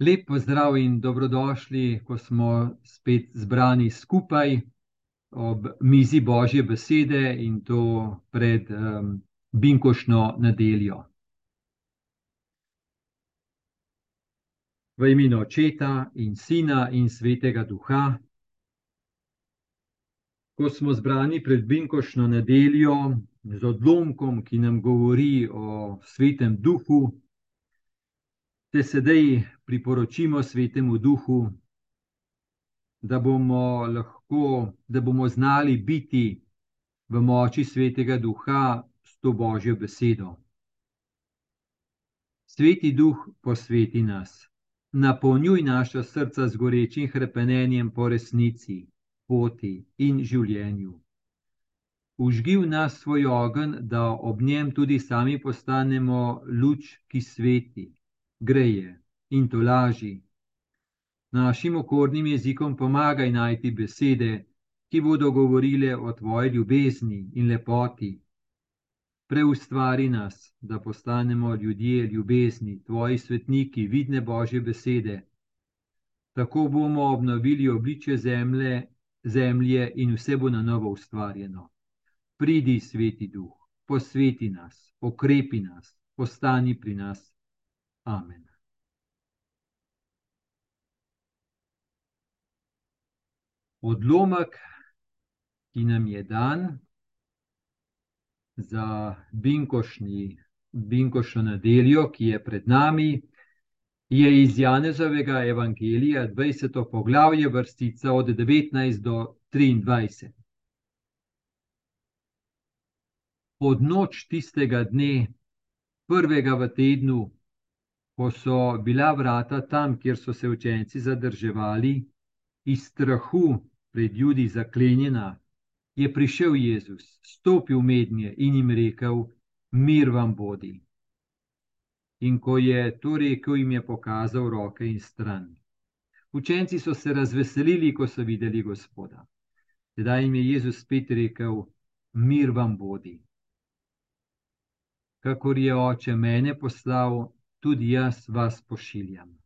Lep pozdrav in dobrodošli, ko smo spet zbrani skupaj ob mizi Božje besede in to pred um, Binkošno nedeljo. V imenu Očeta in Sina in Svetega Duha. Ko smo zbrani pred Binkošno nedeljo z odlomkom, ki nam govori o Svetem Duhu, te sedaj priporočimo Svetemu Duhu, da bomo lahko, da bomo znali biti v moči Svetega Duha s to Božjo besedo. Sveti Duh posveti nas, napolnjuj naša srca z gorečim hrepenenjem po resnici, poti in življenju. Užgi v nas svoj ogenj, da ob njem tudi sami postanemo luč, ki sveti greje in to laži. Našim okornim jezikom pomagaj najti besede, ki bodo govorile o tvoji ljubezni in lepoti. Preustvari nas, da postanemo ljudje ljubezni, tvoji svetniki, vidne božje besede. Tako bomo obnovili obliče zemlje, zemlje in vse bo na novo ustvarjeno. Pridi, sveti duh, posveti nas, okrepi nas, ostani pri nas. Amen. Odlomek, ki nam je dan za binkošni, binkošno nedeljo, ki je pred nami, je iz Janezovega evangelija 20. poglavje, vrstica od 19 do 23. Pod noč tistega dne, prvega v tednu, ko so bila vrata tam, kjer so se učenci zadrževali, iz strahu pred ljudmi zaklenjena, je prišel Jezus, stopil med nje in jim rekel: Mir vam bodi. In ko je to rekel, jim je pokazal roke in stran. Učenci so se razveselili, ko so videli Gospoda. Tedaj jim je Jezus spet rekel: Mir vam bodi. Kakor je oče mene poslal, tudi jaz vas pošiljam.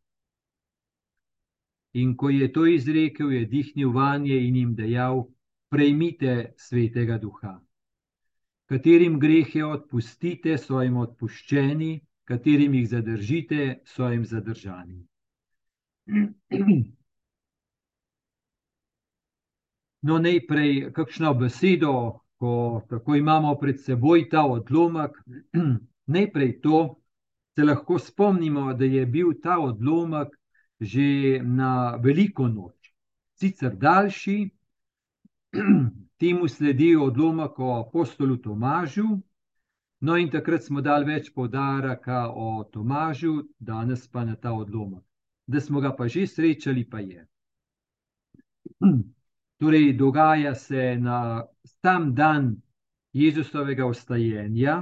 In ko je to izrekel, je dihnil vanje in jim dejal: Prejmite svetega duha. Katerim grehe odpustite, so jim odpuščeni, katerim jih zadržite, so jim zadržani. No, najprej kakšno besedo, ko tako imamo pred seboj ta odlomek, najprej to, se lahko spomnimo, da je bil ta odlomek že na veliko noč, sicer daljši, temu sledi odlomek o apostolu Tomažu. No, in takrat smo dali več podaraka o Tomažu, danes pa na ta odlomek. Da smo ga pa že srečali, pa je. Torej, dogaja se na sam dan Jezusovega ostajenja,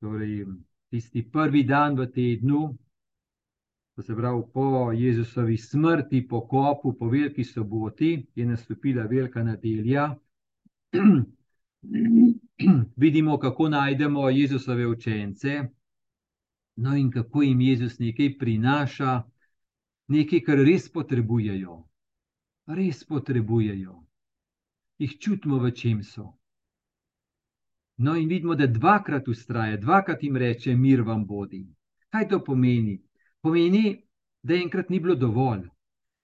torej tisti prvi dan v tednu, to se pravi po Jezusovi smrti, po kopu, po veliki soboti, je nastopila velika nedelja. Vidimo, kako najdemo Jezusove učence, no in kako jim Jezus nekaj prinaša, nekaj, kar res potrebujejo. Res potrebujejo. Jih čutimo, v čem so. No, in vidimo, da dvakrat ustraja, dvakrat jim reče: Mir vam bodi. Kaj to pomeni? Pomeni, da enkrat ni bilo dovolj.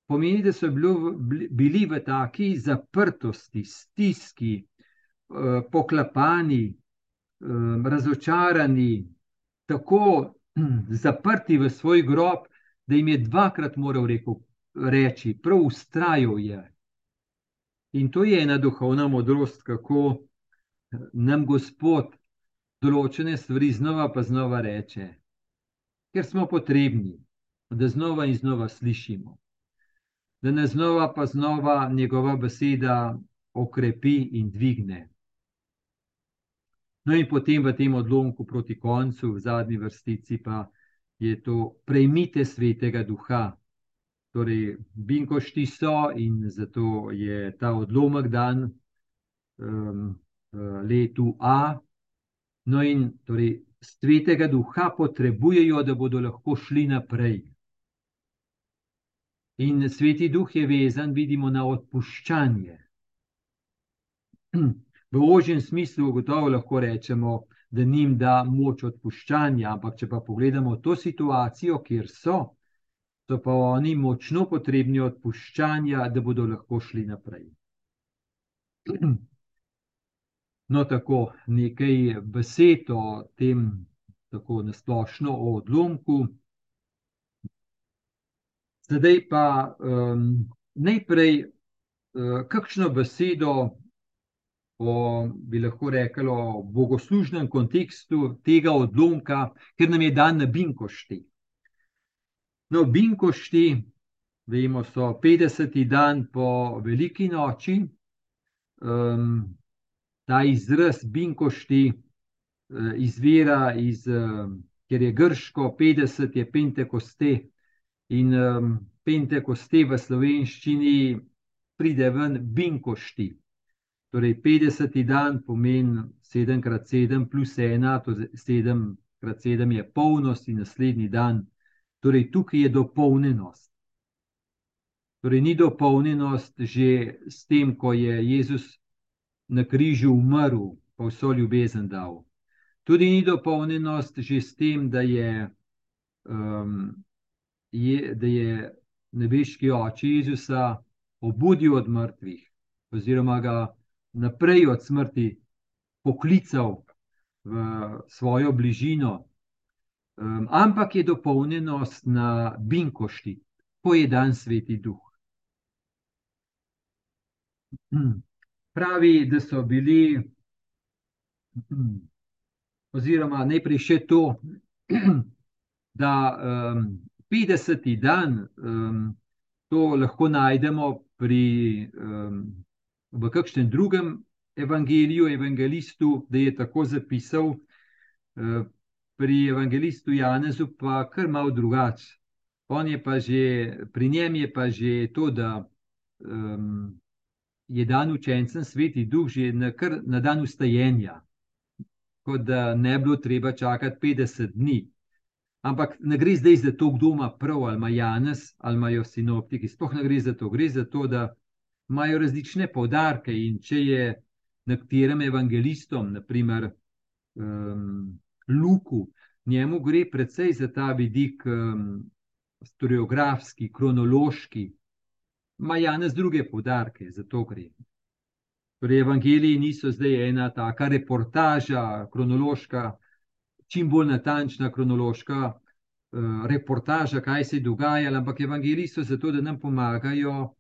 Pomeni, da so bili v taki zaprtosti, stiski, eh, poklapani, eh, razočarani, tako zaprti v svoj grob, da jim je dvakrat moral reči: Prav ustrajal je. In to je ena duhovna modrost, kako nam Gospod določene stvari znova pa znova reče, ker smo potrebni, da znova in znova slišimo, da nas znova pa znova njegova beseda okrepi in dvigne. No, in potem v tem odlomku proti koncu, v zadnji vrstici, pa je to prejmite svetega duha. Torej, binkošti so in zato je ta odlomek dan. Um, letu A. No, in torej svetega duha potrebujejo, da bodo lahko šli naprej, In sveti duh je vezan, vidimo, na odpuščanje. V ožjem smislu gotovo lahko rečemo, da njim da moč odpuščanja, ampak če pa pogledamo to situacijo, kjer so, so pa oni močno potrebni odpuščanja, da bodo lahko šli naprej. No, tako nekaj besed o tem, tako nasplošno o odlomku. Zdaj pa um, najprej, uh, kakšno besedo o, bi lahko rekli, o bogoslužnem kontekstu tega odlomka, ker nam je dan na Binkošti. No, Binkošti, vemo, so 50. dan po Veliki noči. Um, ta izraz Binkošti uh, izvira iz, uh, ker je grško, 50 je Pentekoste in um, Pentekoste v slovenščini pride ven Binkošti. Torej, 50. dan pomeni 7x7 plus 1, to je 7x7 je polnost in naslednji dan. Torej, tukaj je dopolnjenost. Torej, ni dopolnjenost že s tem, ko je Jezus na križu umrl, pa vso ljubezen dal. Tudi ni dopolnjenost že s tem, da je, um, je, da je nebeški oče Jezusa obudil od mrtvih, oziroma ga naprej od smrti poklical v svojo bližino, um, ampak je dopolnjenost na Binkošti, ko je dan sveti duh. Pravi, da so bili, oziroma najprej še to, da um, 50. dan um, to lahko najdemo pri um, v kakšnem drugem evangeliju, evangelistu, da je tako zapisal, eh, pri evangelistu Janezu pa kar malo drugače. On je pa že, pri njem je pa že to, da um, je dan učencem sveti duh že na, kar, na dan ustajenja, kot da ne bi bilo treba čakati 50 dni. Ampak ne gre zdaj za to, kdo ima prav, ali ima Janez, ali imajo sinoptiki. Sploh ne gre za to, gre za to, da imajo različne poudarke. In če je nekaterim evangelistom, naprimer um, Luku, njemu gre predvsej za ta vidik um, historiografski, kronološki, ima Janez druge poudarke, za to gre. Torej, evangeliji niso zdaj ena taka reportaža, kronološka, čim bolj natančna kronološka uh, reportaža, kaj se je dogajalo, ampak evangeliji so zato, da nam pomagajo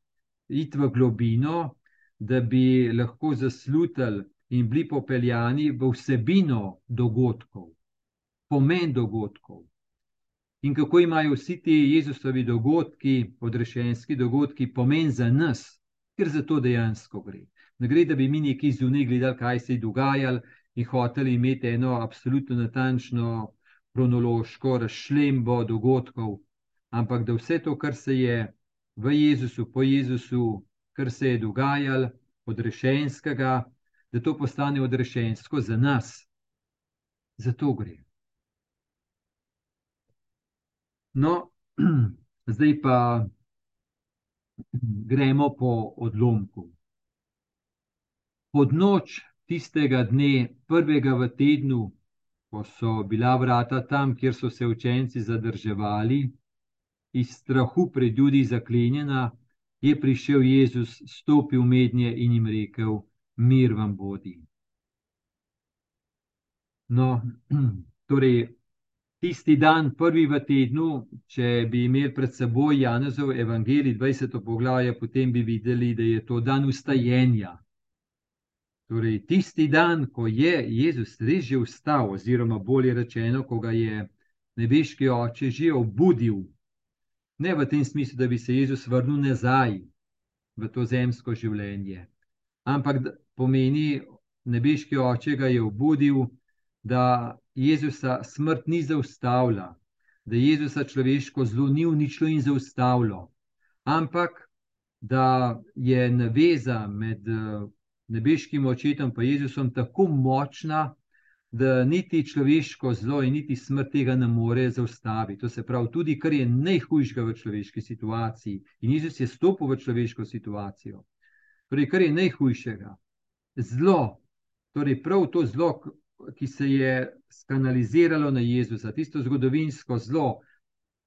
iti v globino, da bi lahko zaslutili in bili popeljani v vsebino dogodkov, pomen dogodkov. In kako imajo vsi ti Jezusovi dogodki, odrešenski dogodki, pomen za nas, ker za to dejansko gre. Ne gre, da bi mi nekaj zunaj gledali, kaj se je dogajalo in hoteli imeti eno absolutno natančno kronološko razšlembo dogodkov, ampak da vse to, kar se je v Jezusu, po Jezusu, kar se je dogajalo, odrešenskega, da to postane odrešensko za nas. Za to gre. No, zdaj pa gremo po odlomku. Pod noč tistega dne, prvega v tednu, ko so bila vrata tam, kjer so se učenci zadrževali, iz strahu pred ljudi zaklenjena, je prišel Jezus, stopil mednje in jim rekel: Mir vam bodi. No, torej, tisti dan, prvi v tednu, če bi imeli pred seboj Janezov evangelij, 20. poglavje, potem bi videli, da je to dan ustajenja. Torej, tisti dan, ko je Jezus res že vstal, oziroma bolje rečeno, ko ga je nebeški oče že obudil Ne v tem smislu, da bi se Jezus vrnil nazaj v to zemsko življenje, ampak pomeni, nebeški oče ga je obudil, da Jezusa smrt ni zaustavila, da Jezusa človeško zlo ni uničilo in zaustavilo, ampak da je naveza med nebeškim očetom in Jezusom tako močna, da niti človeško zlo in niti smrt tega ne more zaustaviti. To se pravi, tudi kar je najhujšega v človeški situaciji. In Jezus je stopil v človeško situacijo. Torej, kar je najhujšega, zlo, torej prav to zlo, ki se je skanaliziralo na Jezusa, tisto zgodovinsko zlo,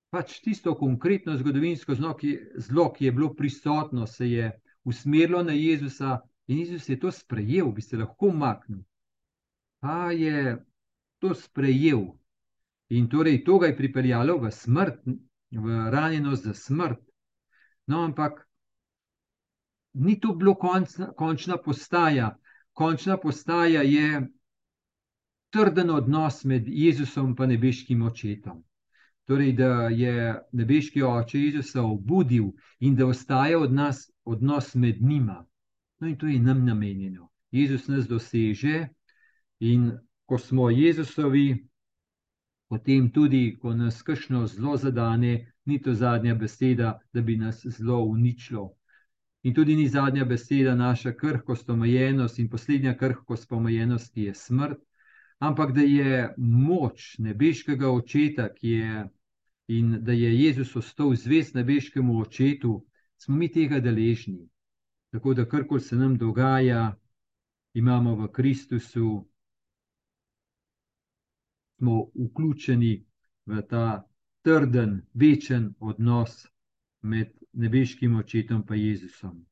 pač tisto konkretno zgodovinsko zlo, ki, zlo, ki je bilo prisotno, se je usmerilo na Jezusa in Jezus je to sprejel, bi se lahko umaknil. Pa je to sprejel in torej to ga je pripeljalo v smrt, v ranjenost za smrt. No, ampak ni to bilo končna, končna postaja. Končna postaja je trden odnos med Jezusom in nebeškim očetom. Torej, da je nebeški oče Jezusa obudil in da ostaja od nas odnos med njima. No, in to je nam namenjeno. Jezus nas doseže in ko smo Jezusovi, potem tudi, ko nas kršno zelo zadane, ni to zadnja beseda, da bi nas zelo uničilo. In tudi ni zadnja beseda naša krhkost, omejenost in poslednja krhkost, omejenost, ki je smrt, ampak da je moč nebeškega očeta, ki je in da je Jezus ostal zvest nebeškemu očetu, smo mi tega deležni. Tako da karkoli se nam dogaja, imamo v Kristusu, smo vključeni v ta trden, večen odnos med nebeškim očetom in Jezusom.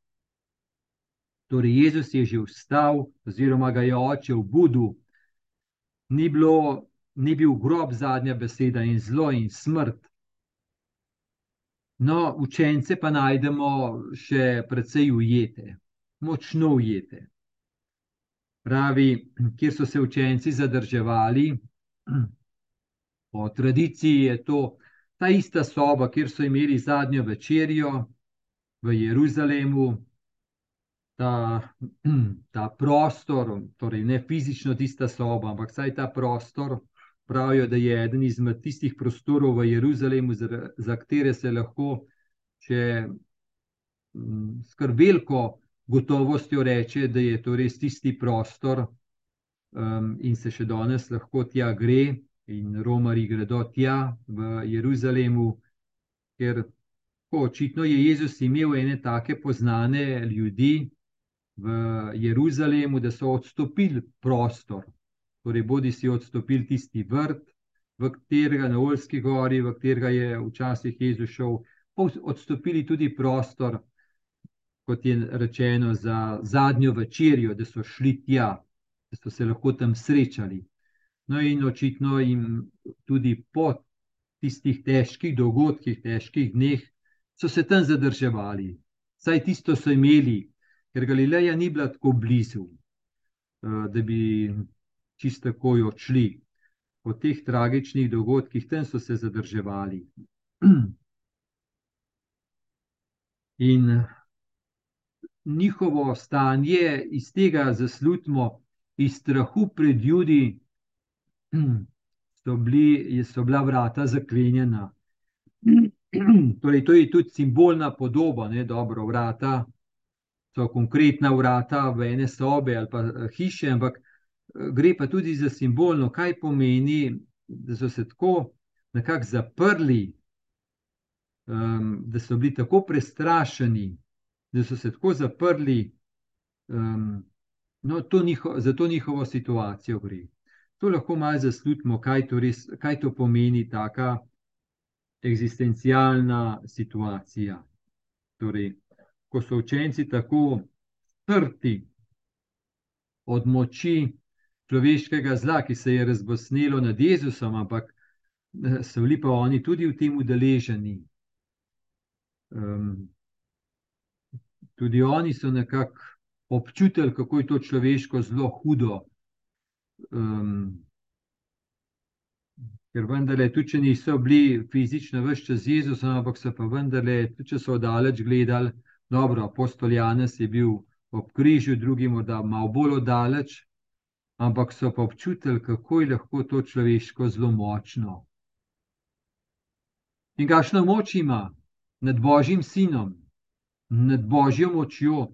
Torej, Jezus je že vstal, oziroma ga je oče obudil, ni, bilo, ni bil grob zadnja beseda in zlo in smrt. No, učence pa najdemo še precej ujete, močno ujete. Pravi, kjer so se učenci zadrževali, po tradiciji je to ta ista soba, kjer so imeli zadnjo večerjo v Jeruzalemu, ta, ta prostor, torej ne fizično tista soba, ampak vsaj ta prostor. Pravijo, da je eden izmed tistih prostorov v Jeruzalemu, za, za katere se lahko, če skrbelko gotovostjo reče, da je to res tisti prostor, um, in se še danes lahko tja gre, in Romari gredo tja v Jeruzalemu, ker ko, očitno je Jezus imel ene take poznane ljudi v Jeruzalemu, da so odstopili prostor. Torej, bodi si odstopili tisti vrt, v katerega na Olski gori, v katerega je včasih Jezus šel, pa odstopili tudi prostor, kot je rečeno, za zadnjo večerjo, da so šli tja, da so se lahko tam srečali. No, in očitno jim tudi po tistih težkih dogodkih, težkih dneh, so se tam zadrževali. Saj tisto so imeli, ker Galileja ni bila tako blizu, eh, da bi čisto tako odšli. Po teh tragičnih dogodkih tam so se zadrževali. In njihovo stanje iz tega zaslutimo, iz strahu pred ljudmi, so, bili, so bila vrata zaklenjena. Torej, to je tudi simbolna podoba, ne dobro, vrata. So konkretna vrata v ene sobe ali pa eh, hiše, ampak eh, gre pa tudi za simbolno, kaj pomeni, da so se tako nekako zaprli, um, da so bili tako prestrašeni, da so se tako zaprli. Um, no, to njiho, za to njihovo situacijo gre. To lahko malo zaslutimo, kaj to, res, kaj to pomeni, taka eksistencialna situacija. Torej, ko so učenci tako strti od moči človeškega zla, ki se je razbosnilo nad Jezusom, ampak eh, so bili pa oni tudi v tem udeleženi. Um, tudi oni so nekako občutili, kako je to človeško zelo hudo. Um, ker vendarle, tudi če niso bili fizično vse čas z Jezusom, ampak so pa vendarle, tudi če so daleč gledali, dobro, apostol Janes je bil ob križu, drugi morda malo bolj oddaleč, ampak so pa občutili, kako je lahko to človeško zelo močno. In kakšno moč ima nad Božjim sinom, nad Božjo močjo.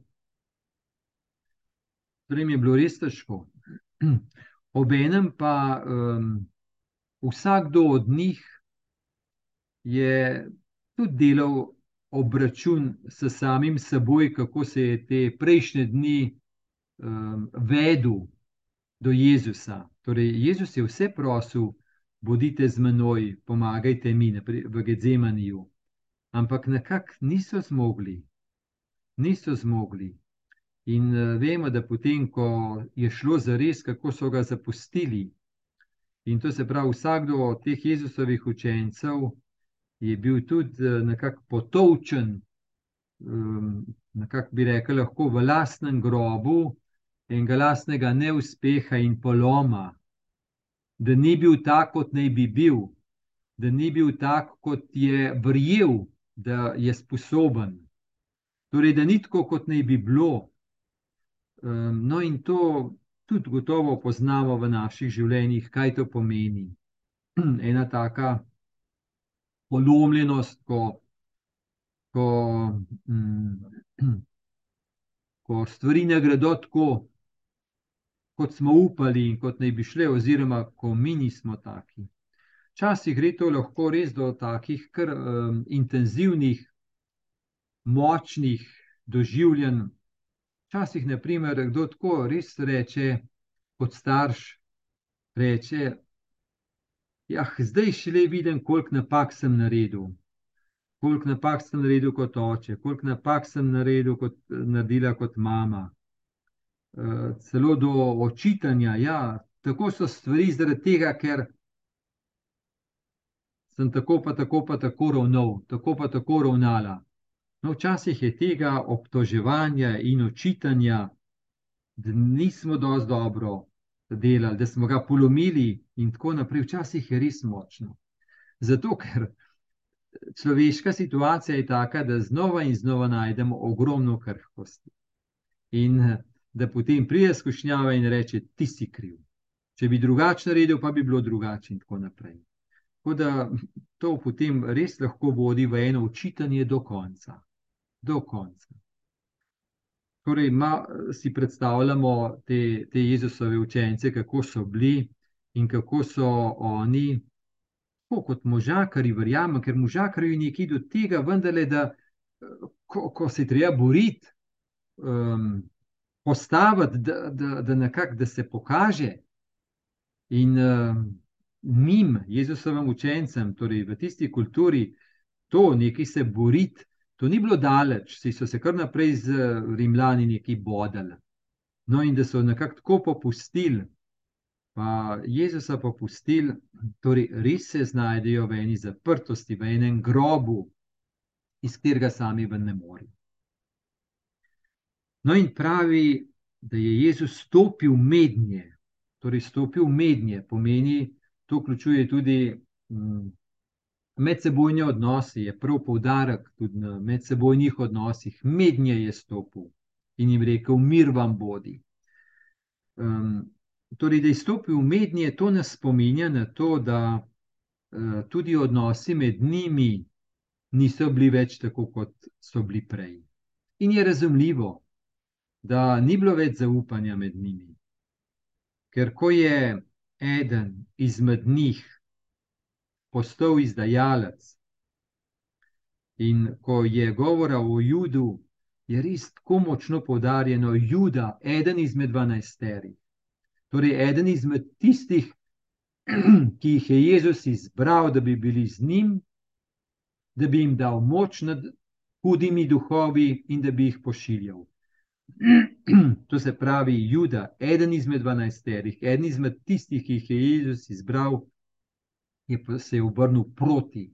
Torej, je bilo res težko. Obenem pa um, vsakdo od njih je tudi delal obračun s samim seboj, kako se je te prejšnje dni um, vedel do Jezusa. Torej, Jezus je vse prosil, bodite z menoj, pomagajte mi v Gedzemaniju. Ampak nekako niso zmogli, niso zmogli. In uh, vemo, da potem, ko je šlo za res, kako so ga zapustili. In to se pravi, vsakdo od teh Jezusovih učencev je bil tudi uh, nekako potovčen, um, nekako bi rekel, lahko v lastnem grobu enega lastnega neuspeha in poloma, da ni bil tak, kot naj bi bil, da ni bil tak, kot je verjel, da je sposoben. Torej, da ni tako, kot naj bi bilo. Um, no, in to tudi gotovo poznamo v naših življenjih, kaj to pomeni. Ena taka polomljenost, ko, ko, um, ko stvari ne gredo tako, kot smo upali in kot naj bi šle, oziroma ko mi nismo taki. Včasih gre to lahko res do takih kar um, intenzivnih, močnih doživljanj Včasih, na primer, kdo tako res reče, kot starš, reče: Ja, zdaj šele vidim, koliko napak sem naredil. Koliko napak sem naredil kot oče, koliko napak sem naredil kot, naredila kot mama. Uh, celo do očitanja, ja, tako so stvari, zaradi tega, ker sem tako, pa tako, pa tako ravnal, tako pa tako ravnala. No, včasih je tega obtoževanja in očitanja, da nismo dovolj dobro delali, da smo ga polomili, in tako naprej, včasih je res močno. Zato, ker človeška situacija je taka, da znova in znova najdemo ogromno krhkosti. In da potem pride skušnjava in reče: Ti si kriv. Če bi drugače naredil, pa bi bilo drugače, in tako naprej. Tako da to potem res lahko vodi v eno učitanje do konca do konca. Torej, ma, si predstavljamo te, te Jezusove učence, kako so bili in kako so oni, tako kot možakari, verjamem, ker možakari je nekaj do tega, vendarle, da ko, ko se treba boriti, um, postaviti, da, da, da, nekak, da se pokaže. In um, njim, Jezusovim učencem, torej v tisti kulturi, to nekaj se boriti. To ni bilo daleč, si so se kar naprej z Rimljani neki bodali. No, in da so nekako tako popustili, pa Jezusa popustili, torej res se znajdejo v eni zaprtosti, v enem grobu, iz katerega sami ven ne morejo. No, in pravi, da je Jezus stopil mednje, torej stopil mednje, pomeni, to vključuje tudi. Hm, Medsebojni odnosi je prav poudarek tudi na medsebojnih odnosih, mednje je stopil in jim rekel: Mir vam bodi. Um, torej, da je stopil mednje, to nas spominja na to, da uh, tudi odnosi med njimi niso bili več tako, kot so bili prej. In je razumljivo, da ni bilo več zaupanja med njimi. Ker ko je eden izmed njih postal izdajalec. In ko je govora o Judu, je res tako močno poudarjeno, Juda, eden izmed dvanajsterih. Torej, eden izmed tistih, ki jih je Jezus izbral, da bi bili z njim, da bi jim dal moč nad hudimi duhovi in da bi jih pošiljal. To se pravi, Juda, eden izmed dvanajsterih, eden izmed tistih, ki jih je Jezus izbral, je se je obrnil proti,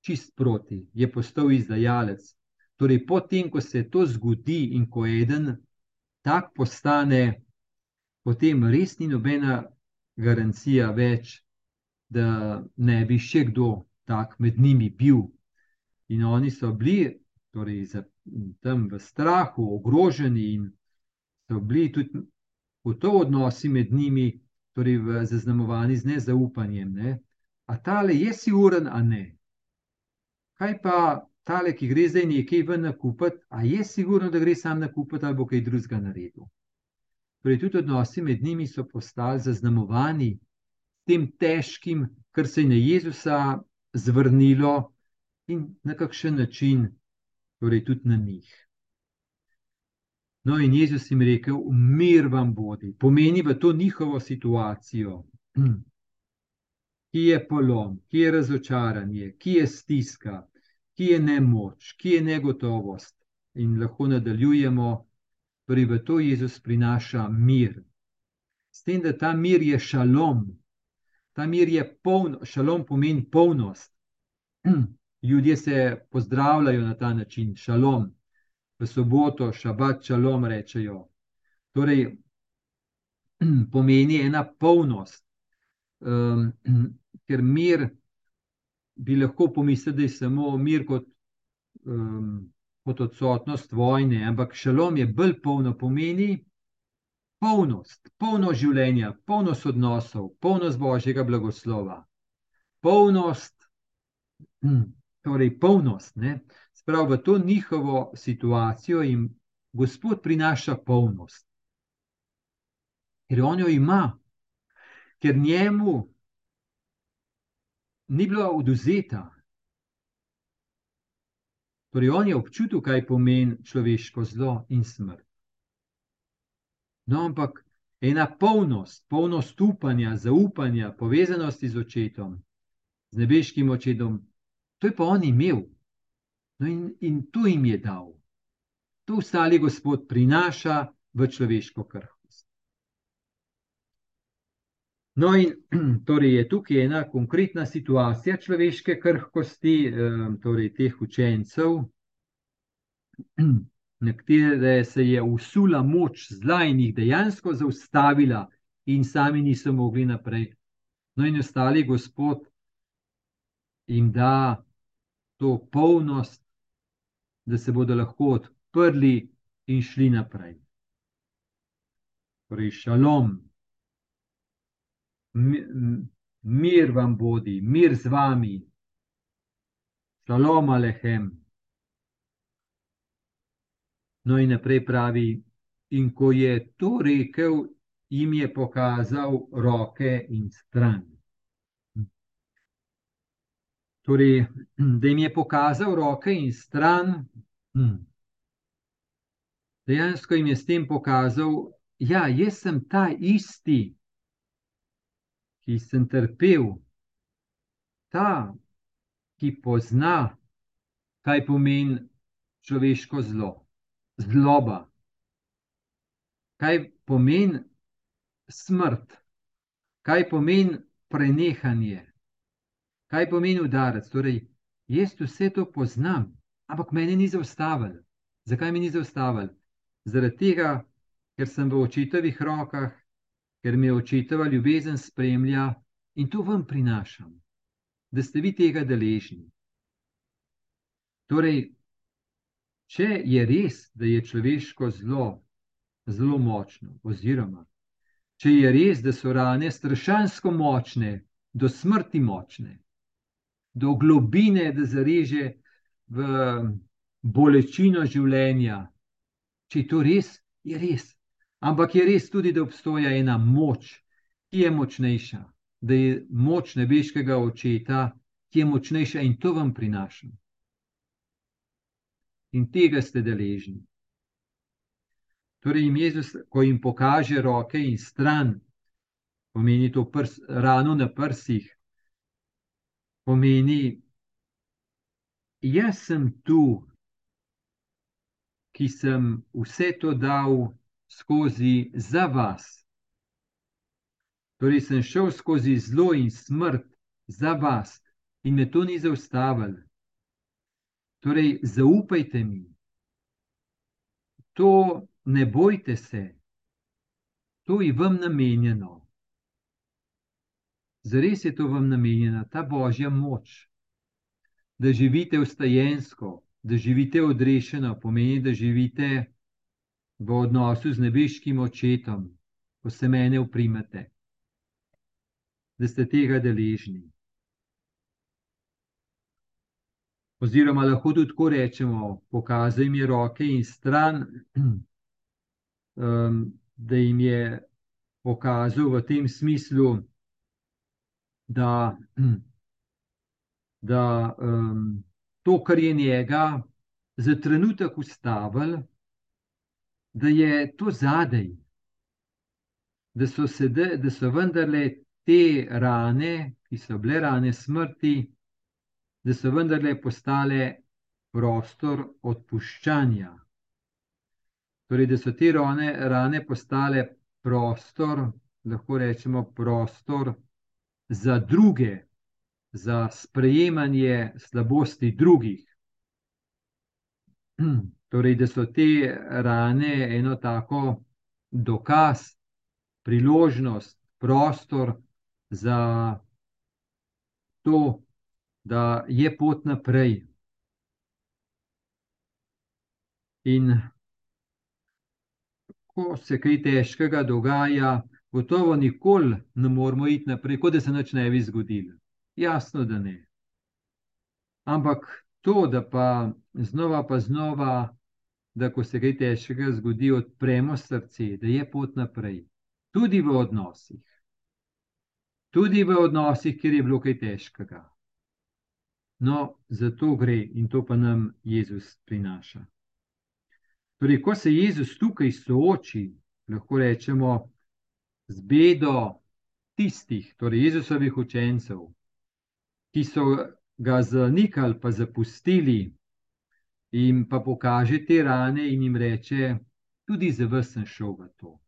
čist proti, je postal izdajalec. Torej, potem, ko se to zgodi in ko eden tak postane, potem res ni nobena garancija več, da ne bi še kdo tak med njimi bil. In oni so bili torej, tam v strahu, ogroženi in so bili tudi v to odnosi med njimi torej zaznamovani z nezaupanjem. Ne? A tale je si uren, a ne. Kaj pa tale, ki gre zdaj nekaj ven nakupiti, a je sigurno, da gre sam nakupiti ali bo kaj drugega naredil. Torej, tudi odnosi med njimi so postali zaznamovani tem težkim, kar se je na Jezusa zvrnilo in na kakšen način, torej tudi na njih. No, in Jezus jim rekel: Mir vam bodi, pomeni v to njihovo situacijo, ki je polom, ki je razočaranje, ki je stiska, ki je nemoč, ki je negotovost. In lahko nadaljujemo, torej v to Jezus prinaša mir. S tem, da ta mir je šalom, ta mir je poln, šalom pomeni polnost. Ljudje se pozdravljajo na ta način, šalom, v soboto, šabat, šalom rečejo. Torej, pomeni ena polnost, um, ker mir bi lahko pomislili, da je samo mir kot, um, kot odsotnost vojne, ampak šalom je bolj polno, pomeni polnost, polno življenja, polnost odnosov, polnost božjega blagoslova, polnost, torej polnost. Ne? Sprav v to njihovo situacijo jim Gospod prinaša polnost. Ker on jo ima, ker njemu ni bila oduzeta. Torej, on je občutil, kaj pomeni človeško zlo in smrt. No, ampak ena polnost, polnost upanja, zaupanja, povezanosti z očetom, z nebeškim očetom, to je pa on imel. No, in, in to jim je dal. To ostali Gospod prinaša v človeško krh. No, in torej je tukaj ena konkretna situacija človeške krhkosti, torej teh učencev, na katere se je usula moč zla in jih dejansko zaustavila, in sami niso mogli naprej. No, in ostali Gospod jim da to polnost, da se bodo lahko odprli in šli naprej. Torej, šalom mir vam bodi, mir z vami, šalom alehem. No, in naprej pravi, in ko je to rekel, jim je pokazal roke in stran. Torej, da jim je pokazal roke in stran, dejansko jim je s tem pokazal, da ja, sem ta isti, ki sem trpel, ta, ki pozna, kaj pomeni človeško zlo, zloba, kaj pomeni smrt, kaj pomeni prenehanje, kaj pomeni udarec. Torej, jaz vse to poznam, ampak meni ni zaustavil. Zakaj mi ni zaustavil? Zaradi tega, ker sem v očetovih rokah, ker me očetova ljubezen spremlja in to vam prinašam, da ste vi tega deležni. Torej, če je res, da je človeško zlo zelo močno, oziroma če je res, da so rane strašansko močne, do smrti močne, do globine, da zareže v bolečino življenja, če je to res, je res. Ampak je res tudi, da obstaja ena moč, ki je močnejša, da je moč nebeškega očeta, ki je močnejša in to vam prinašam. In tega ste deležni. Torej, jim Jezus, ko jim pokaže roke in stran, pomeni to prs, rano na prsih, pomeni, jaz sem tu, ki sem vse to dal skozi za vas. Torej, sem šel skozi zlo in smrt za vas in me to ni zaustavil. Torej, zaupajte mi. To ne bojte se, to je vam namenjeno. Zares je to vam namenjena, ta božja moč, da živite vstajensko, da živite odrešeno, pomeni, da živite v odnosu z nebeškim očetom, ko se mene uprimete, da ste tega deležni. Oziroma, lahko tudi tako rečemo, pokazaj mi roke in stran, um, da jim je pokazal v tem smislu, da, da um, to, kar je njega za trenutek ustavil, da je to zadej, da so, sede, da so vendarle te rane, ki so bile rane smrti, da so vendarle postale prostor odpuščanja. Torej, da so te rane, rane postale prostor, lahko rečemo, prostor za druge, za sprejemanje slabosti drugih. Torej, da so te rane eno tako dokaz, priložnost, prostor za to, da je pot naprej. In ko se kaj težkega dogaja, gotovo nikoli ne moramo iti naprej, kot da se nič ne bi zgodilo. Jasno, da ne. Ampak to, da pa znova, pa znova, da ko se kaj težkega zgodi, odpremo srce, da je pot naprej, tudi v odnosih. Tudi v odnosih, kjer je bilo kaj težkega. No, za to gre in to pa nam Jezus prinaša. Torej, ko se Jezus tukaj sooči, lahko rečemo, z bedo tistih, torej Jezusovih učencev, ki so ga zanikali, pa zapustili, in pa pokaže te rane in jim reče: Tudi za vas sem šel v to.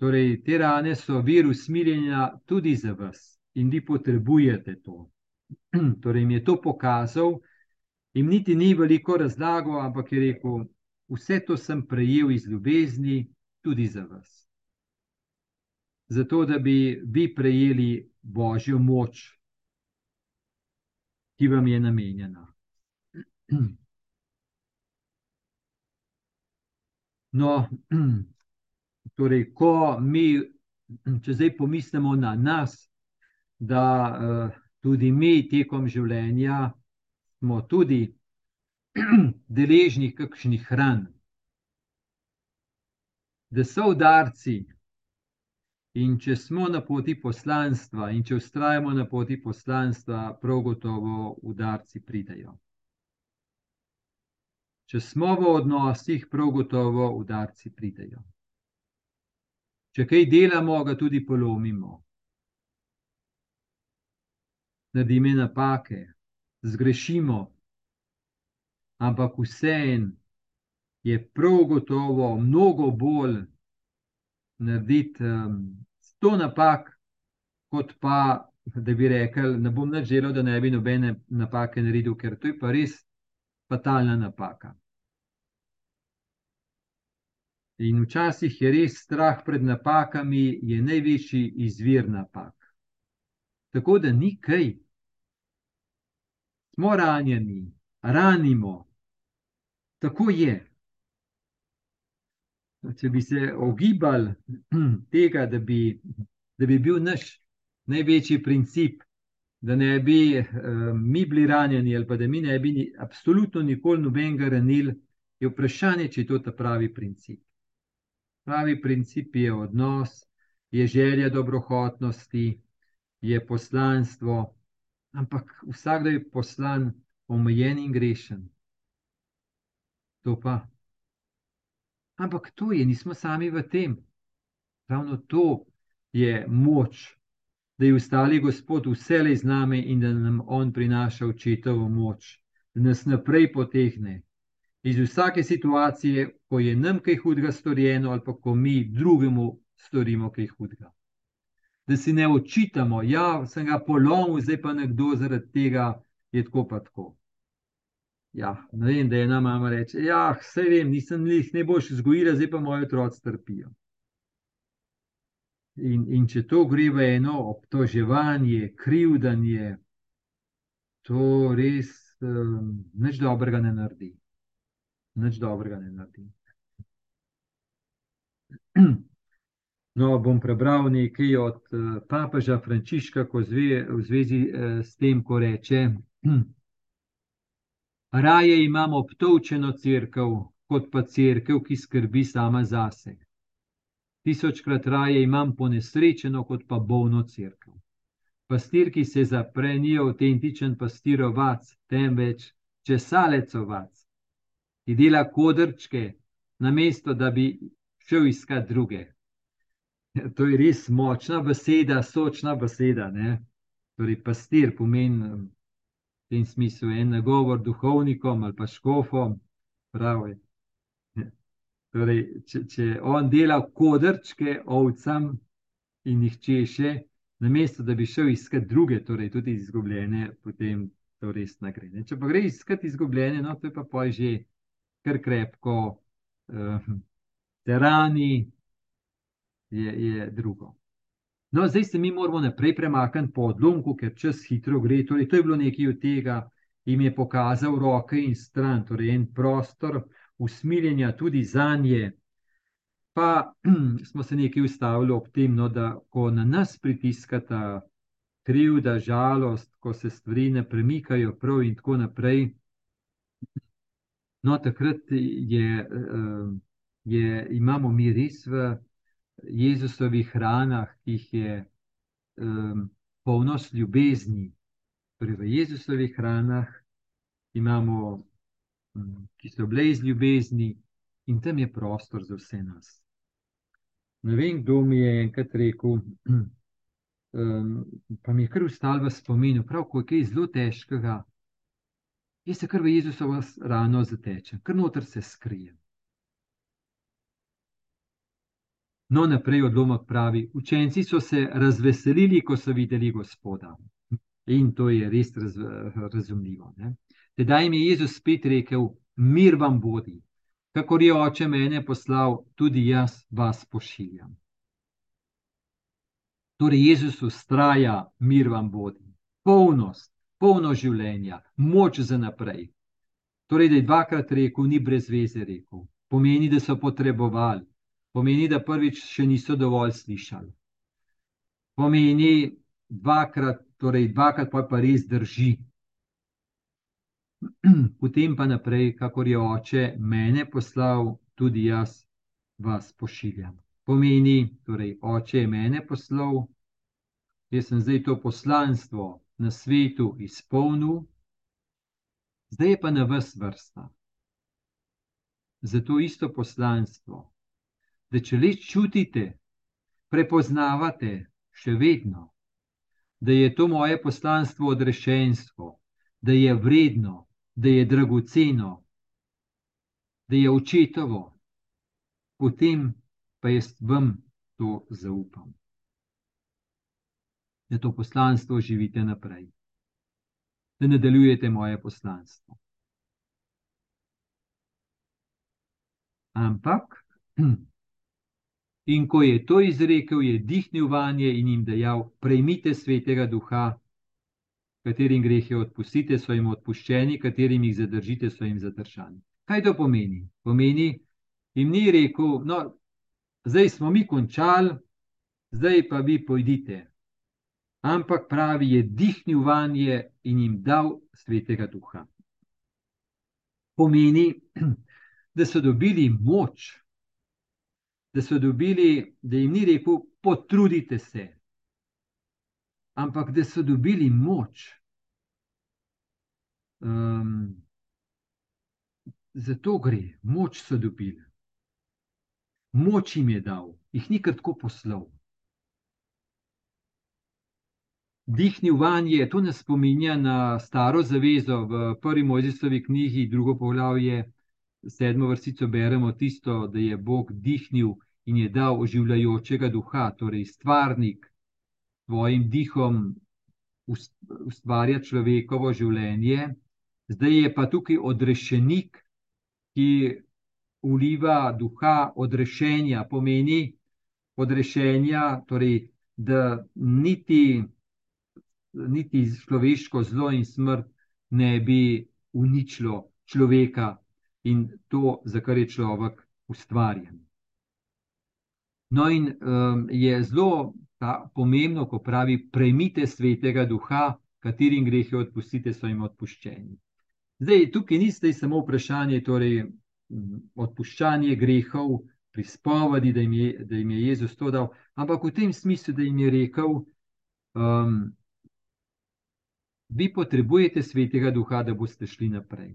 Torej, te rane so vir usmiljenja tudi za vas in vi potrebujete to. torej, jim je to pokazal jim niti ni veliko razlagal, ampak je rekel: Vse to sem prejel iz ljubezni, tudi za vas. Zato, da bi vi prejeli božjo moč, ki vam je namenjena. No, torej, ko mi, če zdaj pomislimo na nas, da uh, tudi mi tekom življenja smo tudi deležni kakšnih hran, da so udarci. In če smo na poti poslanstva, in če ustrajamo na poti poslanstva, prav gotovo udarci pridejo. Če smo v odnosih, prav gotovo udarci pridejo. Če kaj delamo, ga tudi polomimo. Naredimo napake, zgrešimo. Ampak vseeno je prav gotovo mnogo bolj narediti um, sto napak, kot pa da bi rekel: Ne bom več želel, da ne bi nobene napake naredil, ker to je pa res fatalna napaka. In včasih je res strah pred napakami, je največji izvir napak. Tako da ni kaj smo ranjeni, ranimo. Tako je. Če bi se ogibali tega, da bi, da bi bil naš največji princip, da ne bi uh, mi bili ranjeni, ali pa da mi ne bi ni, absolutno nikoli nobenega ranili, je vprašanje, če je to ta pravi princip. Pravi princip je odnos, je želja dobrohotnosti, je poslanstvo, ampak vsakdo je poslan, omejen in grešen. To pa. Ampak to je, nismo sami v tem. Ravno to je moč, da je ustali Gospod vselej z nami in da nam On prinaša očetovo moč, da nas naprej potehne iz vsake situacije, ko je nam kaj hudega storjeno, ali pa ko mi drugemu storimo kaj hudega da si ne očitamo, da ja, sem ga polomil, zdaj pa nekdo zaradi tega je tako pa tako. Ja, ne vem, da je ena mama reče: Ja, vse vem, nisem jih boš vzgojila, zdaj pa moji otroci trpijo. In, in če to gre v eno obtoževanje, krivdanje, to res um, nič dobrega ne naredi. Nič dobrega ne naredi. No, bom prebral nekaj od uh, papeža Frančiška zve, v zvezi uh, s tem, ko reče: Raje imamo obtovčeno crkvo, kot pa crkv, ki skrbi sama zase. Tisočkrat raje imam ponesrečeno, kot pa bolno crkv. Pastir, ki se zapre, ni avtentičen pastirovac, temveč česalecovac, ki dela kodrčke, namesto da bi šel iskat druge. To je res močna beseda, sočna beseda. Ne? Torej, pastir pomeni tem smislu en nagovor duhovnikom ali pa škofom. Pravi. Torej, če, če on dela kodrčke ovcam in jih češe, namesto da bi šel iskat druge, torej tudi izgubljene, potem to res ne gre. Ne? Če pa gre iskat izgubljene, no, to je pa poj že kar krepko, uh, terani, je, je drugo. No, zdaj se mi moramo naprej premakniti po odlomku, ker čas hitro gre. Torej, to je bilo nekaj od tega, jim je pokazal roke in stran, torej en prostor usmiljenja tudi za nje. Pa smo se nekaj ustavili ob tem, no, da ko na nas pritiskata krivda, žalost, ko se stvari ne premikajo prav in tako naprej. No, takrat je, eh, je, imamo mi res v Jezusovih hranah, ki jih je um, polnost ljubezni. Torej, v Jezusovih hranah imamo, um, ki so bile iz ljubezni, in tam je prostor za vse nas. Ne vem, kdo mi je enkrat rekel, um, pa mi je kar ustal v spominu, prav ko je kaj zelo težkega. Jaz se kar v Jezusovo rano zatečem, kar noter se skrijem. No, naprej odlomek pravi: Učenci so se razveselili, ko so videli Gospoda. In to je res raz, razumljivo. Ne? Tedaj jim je Jezus spet rekel: Mir vam bodi, kakor je oče mene poslal, tudi jaz vas pošiljam. Torej, Jezus ustraja, mir vam bodi, polnost, polno življenja, moč za naprej. Torej, da je dvakrat rekel, ni brez veze rekel, pomeni, da so potrebovali pomeni, da prvič še niso dovolj slišali. Pomeni dvakrat, torej dvakrat pa, pa res drži. Potem pa naprej, kakor je oče mene poslal, tudi jaz vas pošiljam. Pomeni, torej oče je mene poslal, jaz sem zdaj to poslanstvo na svetu izpolnil, zdaj je pa na vas vrsta. Za to isto poslanstvo da če le čutite, prepoznavate še vedno, da je to moje poslanstvo odrešenstvo, da je vredno, da je dragoceno, da je očetovo, potem pa jaz vam to zaupam. Da to poslanstvo živite naprej, da nadaljujete moje poslanstvo. Ampak In ko je to izrekel, je dihnil vanje in jim dejal: Prejmite svetega duha, katerim grehe odpustite, so jim odpuščeni, katerim jih zadržite, so jim zadržani. Kaj to pomeni? Pomeni, jim ni rekel, no, zdaj smo mi končali, zdaj pa vi pojdite. Ampak pravi, je dihnil vanje in jim dal svetega duha. Pomeni, da so dobili moč da so dobili, da jim ni rekel, potrudite se, ampak da so dobili moč. Um, Zato gre, moč so dobili. Moč jim je dal, jih ni kar tako poslal. Dihnil vanje, to nas spominja na staro zavezo v prvi Mojzisovi knjigi, drugo poglavje, sedmo vrstico beremo tisto, da je Bog dihnil in je dal oživljajočega duha, torej stvarnik, svojim dihom ustvarja človekovo življenje, zdaj je pa tukaj odrešenik, ki uliva duha odrešenja, pomeni odrešenja, torej, da niti, niti človeško zlo in smrt ne bi uničilo človeka in to, za kar je človek ustvarjen. No, in um, je zelo ta, pomembno, ko pravi: Prejmite svetega duha, katerim grehe odpustite, so jim odpuščeni. Zdaj, tukaj ni zdaj samo vprašanje, torej, odpuščanje grehov, pri spovedi, da, da jim je Jezus to dal, ampak v tem smislu, da jim je rekel, um, vi potrebujete svetega duha, da boste šli naprej.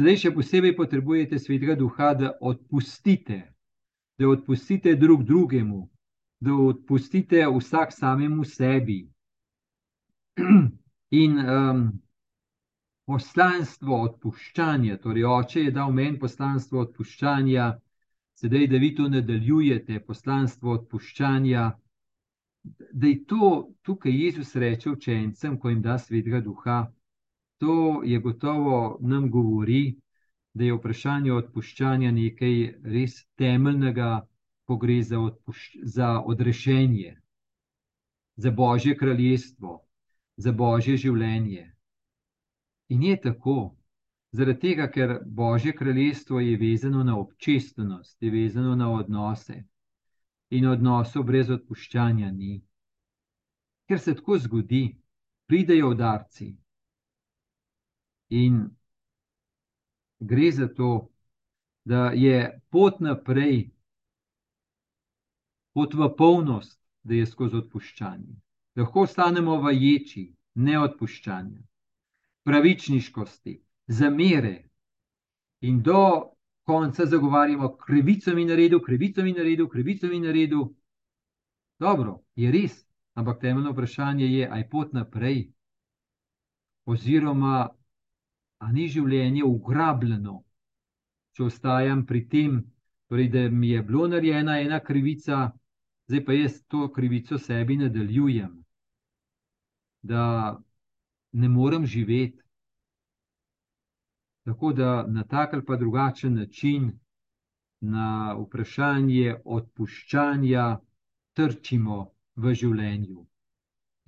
Zdaj še posebej potrebujete svetega duha, da odpustite, da odpustite drug drugemu, da odpustite vsak samemu sebi. In um, poslanstvo odpuščanja, torej oče je dal meni poslanstvo odpuščanja, sedaj da vi to nadaljujete, poslanstvo odpuščanja. Da je to, tukaj Jezus reče učencem, ko jim da svetega duha, to je gotovo nam govori, da je vprašanje odpuščanja nekaj res temeljnega, ko gre za, za odrešenje, za Božje kraljestvo, za Božje življenje. In je tako, zaradi tega, ker Božje kraljestvo je vezano na občestvenost, je vezano na odnose in odnosov brez odpuščanja ni. Ker se tako zgodi, pridejo udarci in gre za to, da je pot naprej, pot v polnost, da je skozi odpuščanje. Lahko ostanemo v ječi, neodpuščanja, pravičniškosti, zamere in do konca zagovarjamo krivico mi naredil, krivico mi naredil, krivico mi naredil. Dobro, je res, ampak temeljno vprašanje je, aj pot naprej, oziroma a ni življenje ugrabljeno, če ostajam pri tem, torej, da mi je bilo narejena ena krivica, zdaj pa jaz to krivico sebi nadaljujem, da ne morem živeti. Tako da na tak ali pa drugačen način na vprašanje odpuščanja trčimo v življenju.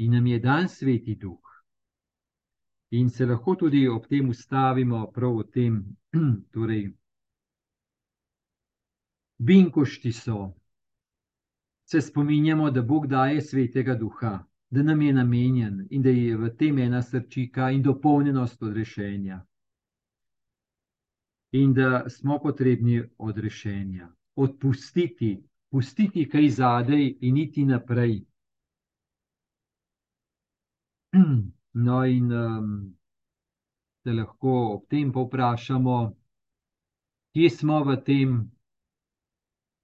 In nam je dan sveti duh. In se lahko tudi ob tem ustavimo, prav v tem, torej, binkošti so. Se spominjamo, da Bog daje svetega duha, da nam je namenjen in da je v tem ena srčika in dopolnjenost odrešenja. In da smo potrebni odrešenja, odpustiti, pustiti kaj zadej in iti naprej. No, in um, se lahko ob tem povprašamo, kje smo v tem,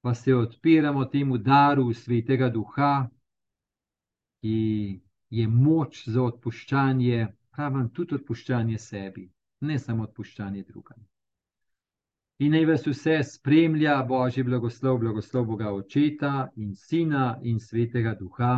pa se odpiramo temu daru svetega duha, ki je moč za odpuščanje, pravim tudi odpuščanje sebi, ne samo odpuščanje drugim. In naj vas vse spremlja Božji blagoslov, blagoslov Boga Očeta in Sina in Svetega Duha.